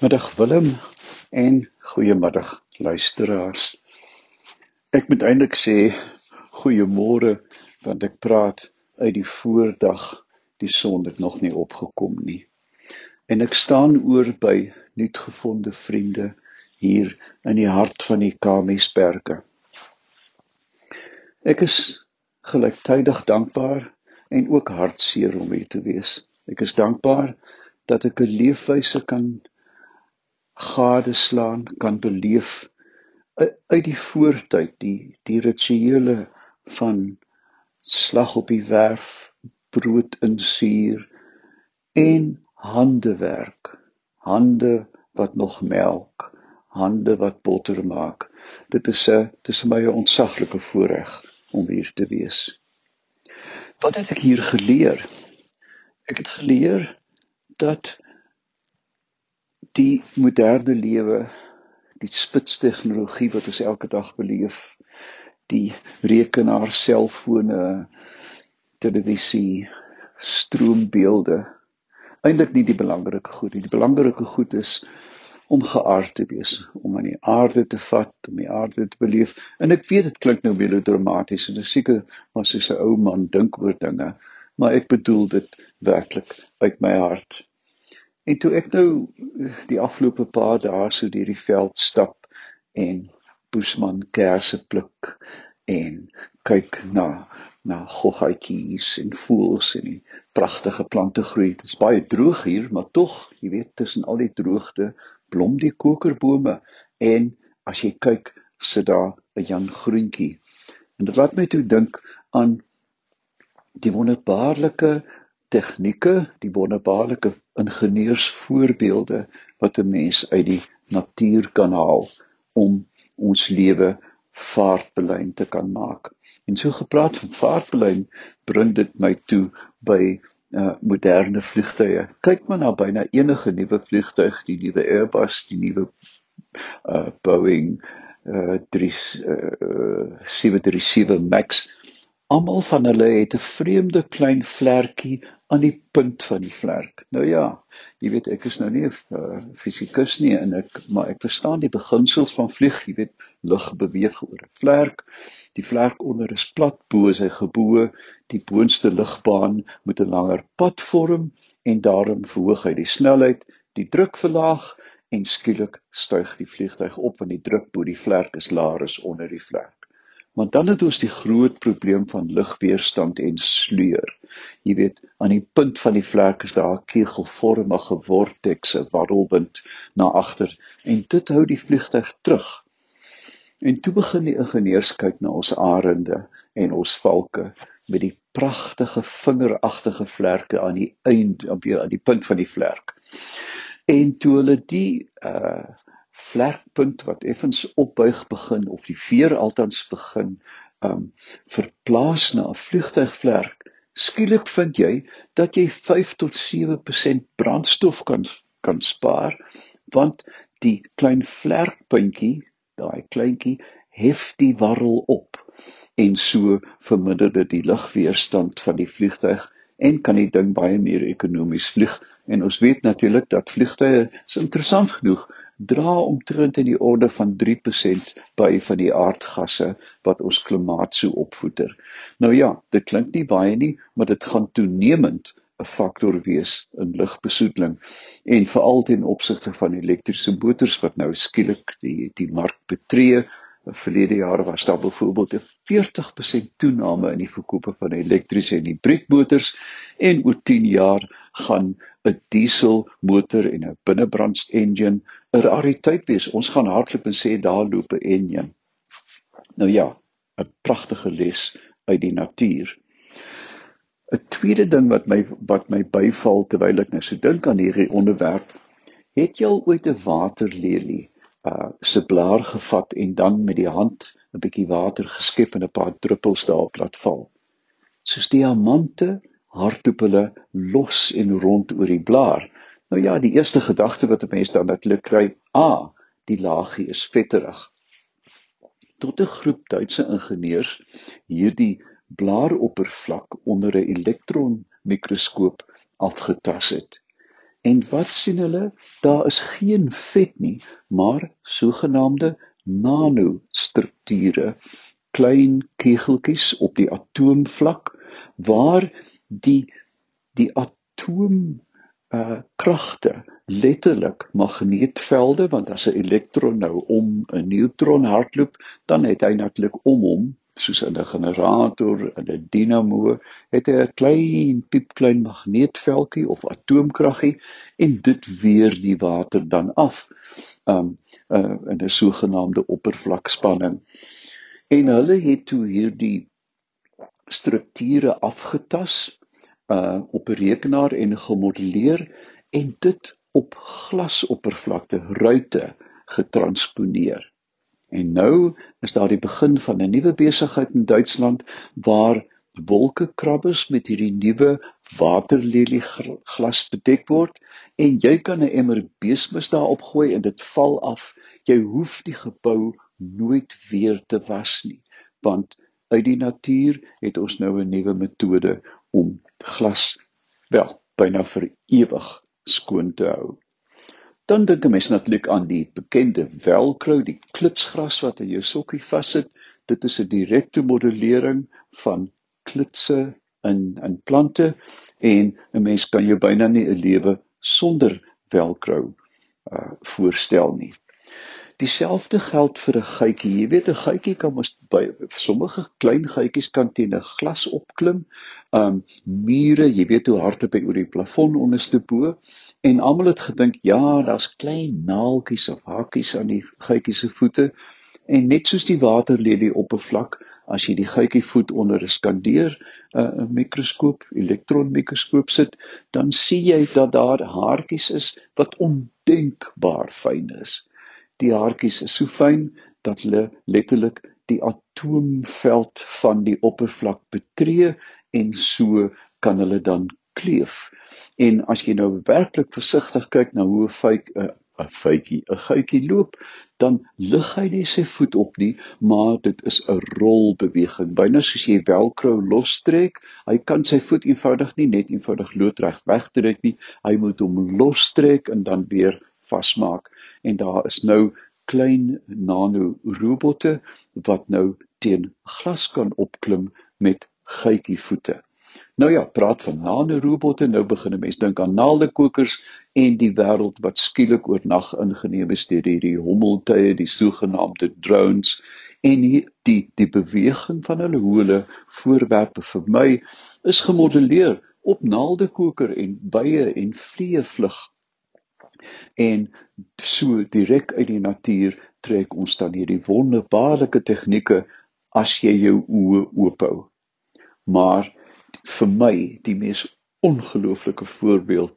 Middag Willem en goeiemiddag luisteraars. Ek moet eintlik sê goeiemôre want ek praat uit die voordag. Die son het nog nie opgekom nie. En ek staan oor by nuutgevonde vriende hier in die hart van die Kamiesberge. Ek is gelyktydig dankbaar en ook hartseer om hier te wees. Ek is dankbaar dat ek 'n leefwyse kan gadeslaan kan beleef uit die voortyd die die rituele van slag op die werf brood in suur en handewerk hande wat nog melk hande wat botter maak. Dit is 'n dis my ontsaglike voorreg om hier te wees. Wat het ek hier geleer? Ek het geleer dat die moderne lewe, die spitstegnologie wat ons elke dag beleef, die rekenaar, selfone, televisie, stroombeelde, eintlik nie die belangrike goed nie. Die belangrike goed is om geaard te wees, om aan die aarde te vat, om die aarde te beleef. En ek weet dit klink nou melodramaties en ek seker maar soos 'n ou man dink oor dinge, maar ek bedoel dit werklik uit my hart. En toe ek nou die afgelope paar dae so deur die veld stap en Boesman kersse pluk en kyk na na goggaatjies en voels en die pragtige plante groei. Dit is baie droog hier, maar tog, jy weet, tussen al die droogte blom die kokerbome en as jy kyk, sit daar 'n Jan groentjie. En dit laat my toe dink aan die wonderbaarlike tegnieke, die wonderbaarlike ingenieursvoorbeelde wat 'n mens uit die natuur kan haal om ons lewe vaartbelyn te kan maak. En so gepraat van vaartbelyn, bring dit my toe by uh moderne vliegtye. Kyk maar na byna enige nuwe vliegtuig, die nuwe Airbus, die nuwe uh Boeing uh 3 uh 737 Max. Almal van hulle het 'n vreemde klein vlekkie aan die punt van die vlerk. Nou ja, jy weet ek is nou nie 'n uh, fisikus nie en ek maar ek verstaan die beginsels van vlieg, jy weet lug beweeg oor 'n vlerk. Die vlerk onder is plat bo is hy gebo, die boonste lugbaan moet 'n langer pad vorm en daarom verhoog hy die snelheid, die druk verlaag en skielik styg die vliegtuig op want die druk bo die vlerk is laer as onder die vlerk. Want dan het ons die groot probleem van lugweerstand en sleur. Jy weet, aan die punt van die vlek is daar 'n kegelvormige vortex, 'n warrelwind na agter en dit hou die vliegtuig terug. En toe begin die ingenieurs kyk na ons arende en ons valke met die pragtige vingeragtige vlerke aan die eind op die aan die punt van die vlerk. En toe hulle die uh vlekpunt wat effens opbuig begin of die veer altans begin um verplaas na 'n vliegtuigvlerk skielik vind jy dat jy 5 tot 7% brandstof kan kan spaar want die klein vlerkpuntjie daai kleintjie hef die warrel op en so verminder dit die lugweerstand van die vliegtuig en kan die ding baie meer ekonomies vlieg. En ons weet natuurlik dat vliegtye so interessant genoeg. Dra omtrent in die orde van 3% by van die aardgasse wat ons klimaat so opvoeder. Nou ja, dit klink nie baie nie, maar dit gaan toenemend 'n faktor wees in lugbesoedeling en veral ten opsigte van elektriese motors wat nou skielik die die mark betree verlede jaar was daar byvoorbeeld 'n 40% toename in die verkope van elektriese en hibriedmotors en oor 10 jaar gaan 'n dieselmotor en 'n binnebrand engine 'n rariteit wees. Ons gaan hardloop en sê daar loop 'n engine. Nou ja, 'n pragtige les uit die natuur. 'n Tweede ding wat my wat my byval terwyl ek nou so dink aan hierdie onderwerp, het jy al ooit 'n waterlelie uh se blaar gevat en dan met die hand 'n bietjie water geskep en 'n paar druppels daarop laat val. Soos diamante hardloop hulle los en rond oor die blaar. Nou ja, die eerste gedagte wat 'n mens dan natuurlik kry, ah, die laagie is vetterig. Tot 'n groep Duitse ingenieurs hierdie blaaroppervlak onder 'n elektronmikroskoop afgetas het. En wat sien hulle? Daar is geen vet nie, maar sogenaamde nanostrukture, klein kegeltjies op die atoomvlak waar die die atoom uh kragte letterlik magneetvelde want as 'n elektron nou om 'n neutron hardloop dan het hy natuurlik om hom soos 'n generator en 'n dinamo het hy 'n klein piepklein magneetveldjie of atoomkraggie en dit weer die water dan af um uh, in 'n sogenaamde oppervlakspanning en hulle het toe hierdie strukture afgetas uh op 'n rekenaar en gemodelleer en dit op glasoppervlakte ruite getransponeer. En nou is daar die begin van 'n nuwe besigheid in Duitsland waar wolkekrabbers met hierdie nuwe waterlelie glas bedek word en jy kan 'n emmer beesmis daarop gooi en dit val af. Jy hoef die gebou nooit weer te was nie want uit die natuur het ons nou 'n nuwe metode om glas wel byna vir ewig skoon te hou. Dan dink 'n mens natuurlik aan die bekende velcro, die klitsgras wat in jou sokkie vassit. Dit is 'n direkte modellering van klitse in in plante en 'n mens kan jou byna nie 'n lewe sonder velcro uh voorstel nie. Dieselfde geld vir 'n geitjie. Jy weet 'n geitjie kan mos by sommige klein geitjies kan teen 'n glas opklim. Um mure, jy weet hoe hard op by oor die plafon onderste bo. En almal het gedink, ja, daar's klein naaltjies of hakies aan die geitjie se voete. En net soos die waterlelie oppervlak, as jy die geitjie voet onder 'n skandeer 'n uh, mikroskoop, elektronmikroskoop sit, dan sien jy dat daar haartjies is wat ondenkbaar fyn is die haartjies is so fyn dat hulle letterlik die atoomveld van die oppervlak betree en so kan hulle dan kleef. En as jy nou werklik versigtig kyk na hoe 'n fyk 'n 'n fytjie, 'n guitjie loop, dan lig hy nie sy voet op nie, maar dit is 'n rolbeweging. Byna soos jy velcro lostrek, hy kan sy voet eenvoudig nie net eenvoudig loodreg wegtrek nie. Hy moet hom lostrek en dan weer vasmaak en daar is nou klein nano robotte wat nou teen glas kan opklim met gytjie voete. Nou ja, praat van nano robotte, nou begin 'n mens dink aan naaldekokers en die wêreld wat skielik oornag ingeneem is deur hierdie hommeltuie, die sogenaamde drones. En die die, die beweging van hulle hoe hulle voorwerpe vir my is gemodelleer op naaldekoker en bye en vliee vlug En so direk uit die natuur trek ons dan hierdie wonderbaarlike tegnieke as jy jou oë oop hou. Maar vir my die mees ongelooflike voorbeeld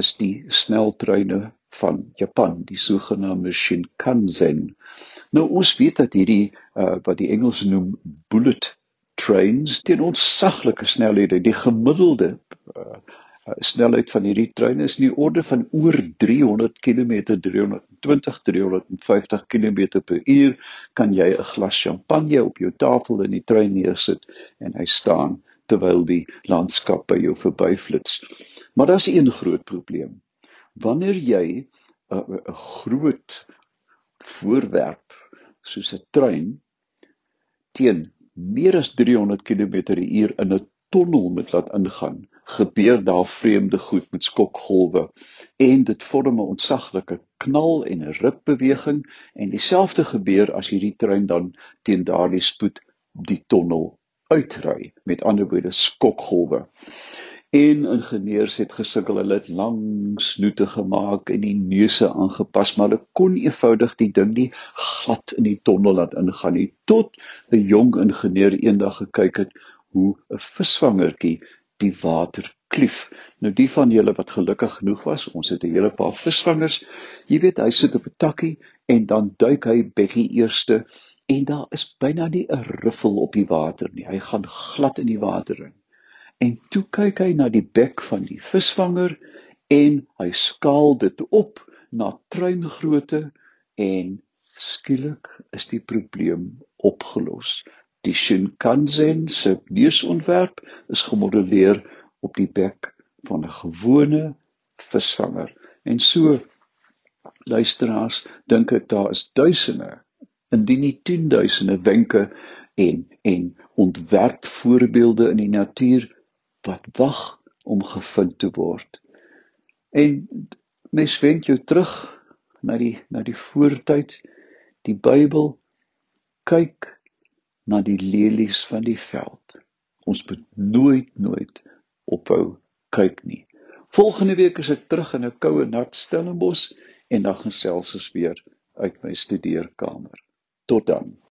is die sneltreine van Japan, die sogenaamde Shinkansen. Nou ons weet dat hierdie uh, wat die Engels noem bullet trains teen ontsaglike snelhede, die gemiddelde uh, snelheid van hierdie trein is in die orde van oor 300 km 320 350 km per uur kan jy 'n glas champagne op jou tafel in die trein neersit en hy staan terwyl die landskap by jou verbyflits. Maar daar's 'n groot probleem. Wanneer jy 'n uh, 'n groot voorwerp soos 'n trein teen meer as 300 km/h in 'n tonnel moet laat ingaan, gebeur daar vreemde goed met skokgolwe en dit vorm 'n ontsaglike knal en 'n rukbeweging en dieselfde gebeur as hierdie trein dan teen daardie spoed die tonnel uitry met ander woorde skokgolwe en ingenieurs het gesukkel hulle het lang snoete gemaak en die neuse aangepas maar hulle kon eenvoudig die ding nie glad in die tonnel laat ingaan nie tot 'n jong ingenieur eendag gekyk het hoe 'n visvangertjie die water klief. Nou die van julle wat gelukkig genoeg was, ons het 'n hele paar visvangers. Jy weet, hy sit op 'n takkie en dan duik hy bekkie eerste en daar is byna nie 'n riffel op die water nie. Hy gaan glad in die water in. En toe kyk hy na die bek van die visvanger en hy skaal dit op na treingrootte en skielik is die probleem opgelos. Die Shinkansen se neusontwerp is gemodelleer op die bek van 'n gewone visvanger. En so luisteraars, dink ek daar is duisende, indien nie tienduisende wenke en en ontwerp voorbeelde in die natuur wat wag om gevind te word. En mens wend jou terug na die na die voortyd, die Bybel kyk na die lelies van die veld. Ons moet nooit nooit ophou kyk nie. Volgende week is ek terug in 'n koue nat Stellenbosch en dan gesels ons weer uit my studeerkamer. Tot dan.